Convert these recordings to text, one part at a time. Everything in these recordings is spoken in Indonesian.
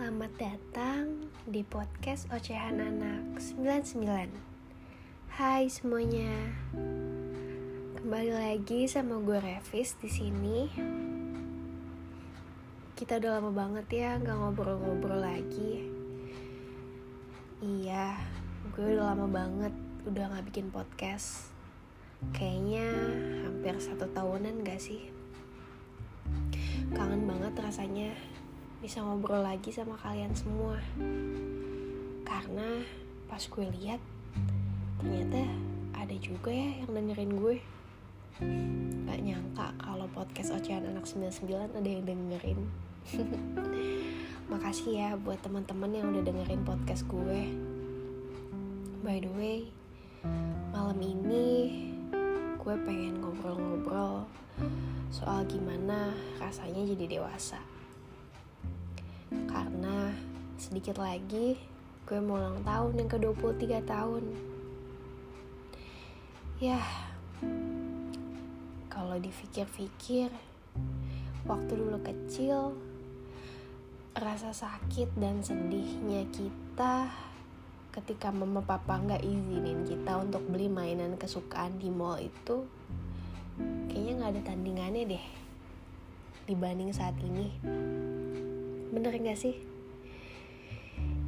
Selamat datang di podcast Ocehan Anak 99 Hai semuanya. Kembali lagi sama gue Revis di sini. Kita udah lama banget ya nggak ngobrol-ngobrol lagi. Iya, gue udah lama banget udah nggak bikin podcast. Kayaknya hampir satu tahunan gak sih? Kangen banget rasanya bisa ngobrol lagi sama kalian semua. Karena pas gue lihat ternyata ada juga ya yang dengerin gue. Gak nyangka kalau podcast Ocehan Anak 99 ada yang dengerin. Makasih ya buat teman-teman yang udah dengerin podcast gue. By the way malam ini gue pengen ngobrol-ngobrol soal gimana rasanya jadi dewasa sedikit lagi gue mau ulang tahun yang ke-23 tahun. Ya, kalau dipikir-pikir, waktu dulu kecil, rasa sakit dan sedihnya kita ketika mama papa nggak izinin kita untuk beli mainan kesukaan di mall itu kayaknya nggak ada tandingannya deh dibanding saat ini bener gak sih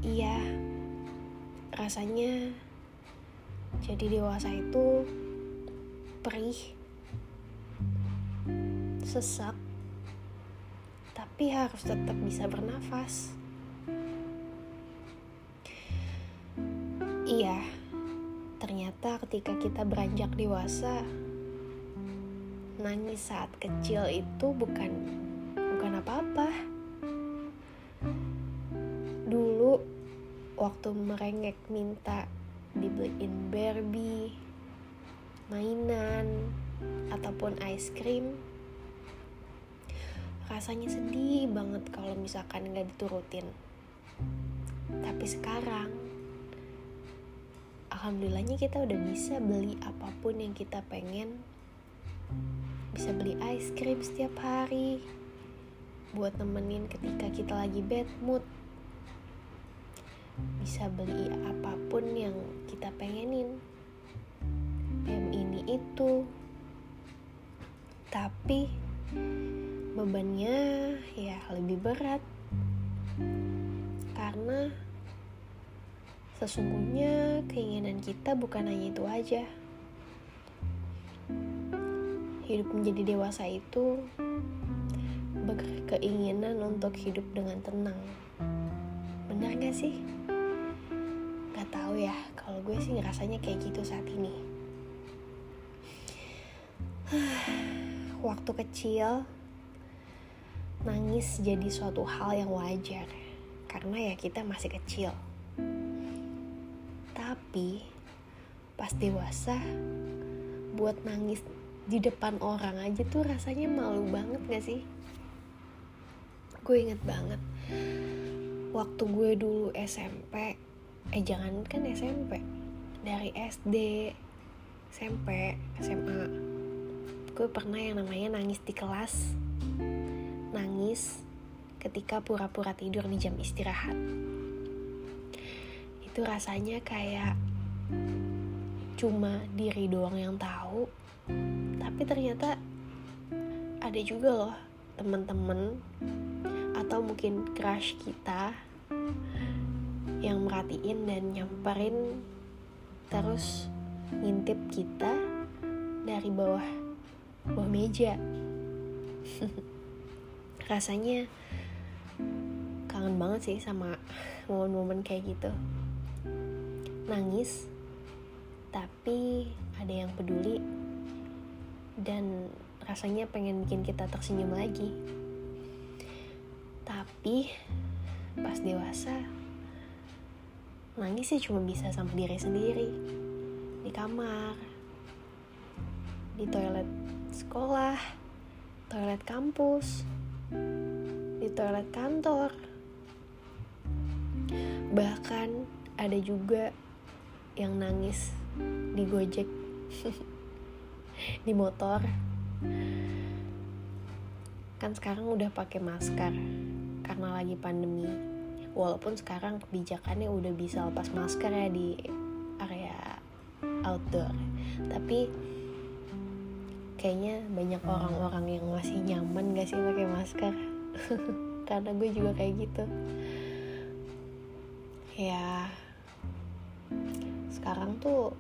iya. Rasanya jadi dewasa itu perih sesak tapi harus tetap bisa bernafas. Iya ternyata ketika kita beranjak dewasa nangis saat kecil itu bukan bukan apa-apa waktu merengek minta dibeliin Barbie mainan ataupun ice cream rasanya sedih banget kalau misalkan nggak diturutin. Tapi sekarang alhamdulillahnya kita udah bisa beli apa pun yang kita pengen. Bisa beli ice cream setiap hari buat nemenin ketika kita lagi bad mood bisa beli apa pun yang kita pengenin. PM ini itu. Tapi bebannya ya lebih berat. Karena sesungguhnya keinginan kita bukan hanya itu aja. Hidup menjadi dewasa itu berkeinginan untuk hidup dengan tenang. Benar gak sih? Tahu ya kalau gue sih ngerasanya kayak gitu saat ini. Waktu kecil nangis jadi suatu hal yang wajar karena ya kita masih kecil. Tapi pas dewasa buat nangis di depan orang aja tuh rasanya malu banget gak sih? Gue inget banget waktu gue dulu SMP eh jangan kan SMP dari SD SMP SMA gue pernah yang namanya nangis di kelas. Nangis ketika pura-pura tidur di jam istirahat. Itu rasanya kayak cuma diri doang yang tahu tapi ternyata ada juga loh temen-temen atau mungkin crush kita yang merhatiin dan nyamperin terus ngintip kita dari bawah bawah meja. Rasanya kangen banget sih sama momen-momen kayak gitu. Nangis tapi ada yang peduli dan rasanya pengen bikin kita tersenyum lagi. Tapi pas dewasa nangis sih cuma bisa sama diri sendiri. Di kamar. Di toilet sekolah. Toilet kampus. Di toilet kantor. Bahkan ada juga yang nangis di gojek. Di motor. Kan sekarang udah pakai masker karena lagi pandemi walaupun sekarang kebijakannya udah bisa lepas masker ya di area outdoor. Tapi kayaknya banyak orang-orang yang masih nyaman gak sih pakai masker? Karena gue juga kayak gitu. Ya sekarang tuh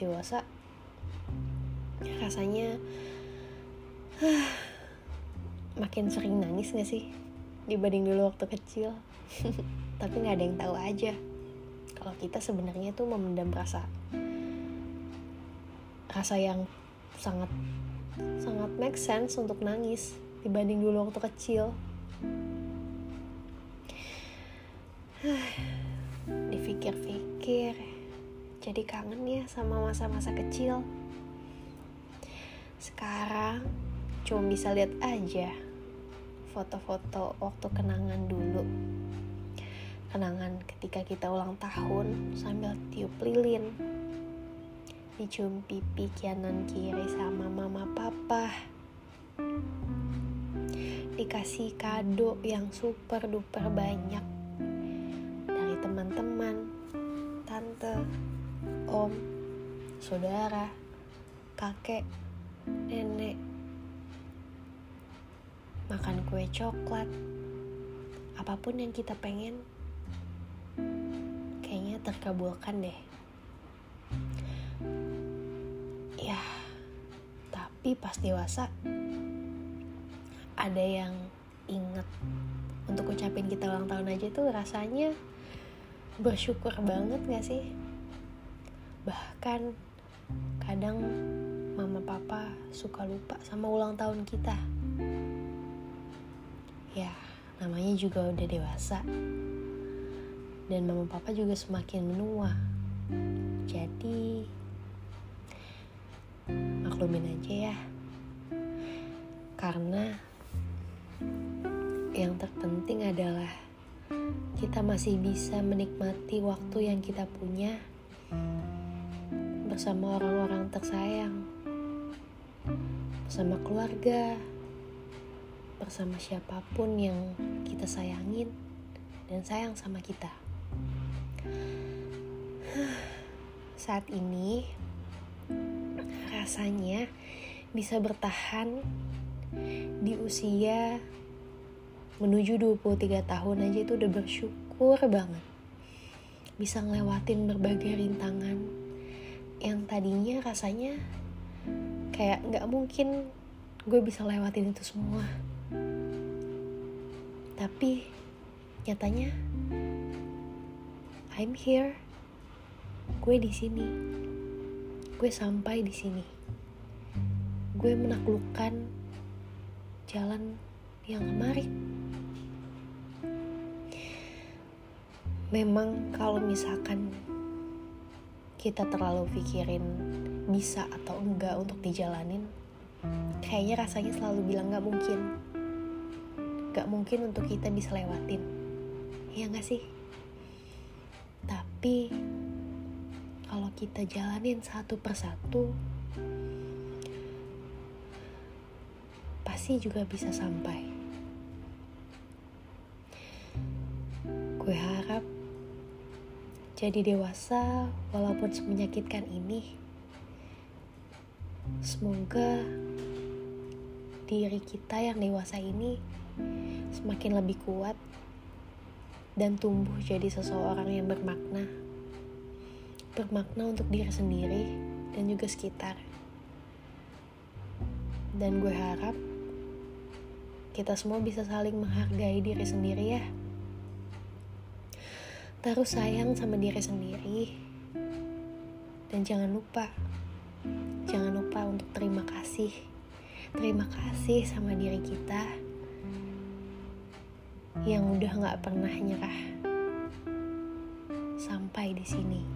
dewasa rasanya makin sering nangis gak sih? Dibanding dulu waktu kecil tapi nggak ada yang tahu aja kalau kita sebenarnya tuh memendam rasa rasa yang sangat sangat make sense untuk nangis dibanding dulu waktu kecil. Dipikir-pikir jadi kangen ya sama masa-masa kecil. Sekarang cuma bisa lihat aja foto-foto waktu kenangan dulu. Kenangan ketika kita ulang tahun sambil tiup lilin. Dicium pipi kanan kiri sama mama papa. Dikasih kado yang super duper banyak dari teman-teman tante om saudara kakek nenek makan kue coklat apa pun yang kita pengen kayaknya terkabulkan deh. Ya tapi pas dewasa ada yang inget untuk ucapin kita ulang tahun aja tuh rasanya bersyukur banget gak sih? Bahkan kadang mama papa suka lupa sama ulang tahun kita ya namanya juga udah dewasa. Dan mama papa juga semakin menua. Jadi maklumin aja ya. Karena yang terpenting adalah kita masih bisa menikmati waktu yang kita punya bersama orang-orang tersayang bersama keluarga bersama siapa pun yang kita sayangin dan sayang sama kita. Saat ini rasanya bisa bertahan di usia menuju 23 tahun aja itu udah bersyukur banget. Bisa ngelewatin berbagai rintangan yang tadinya rasanya kayak nggak mungkin gue bisa lewatin itu semua tapi nyatanya I'm here. Gue di sini. Gue sampai di sini. Gue menaklukkan jalan yang kemarin memang kalau misalkan kita terlalu pikirin bisa atau enggak untuk dijalanin kayaknya rasanya selalu bilang gak mungkin gak mungkin untuk kita bisa lewatin iya gak sih? Tapi kalau kita jalanin satu persatu pasti juga bisa sampai. Gue harap jadi dewasa walaupun semenyakitkan ini semoga diri kita yang dewasa ini semakin lebih kuat dan tumbuh jadi seseorang yang bermakna. Bermakna untuk diri sendiri dan juga sekitar. Dan gue harap kita semua bisa saling menghargai diri sendiri ya. Taruh sayang sama diri sendiri. Dan jangan lupa jangan lupa untuk terima kasih. Terima kasih sama diri kita yang udah gak pernah nyerah sampai di sini.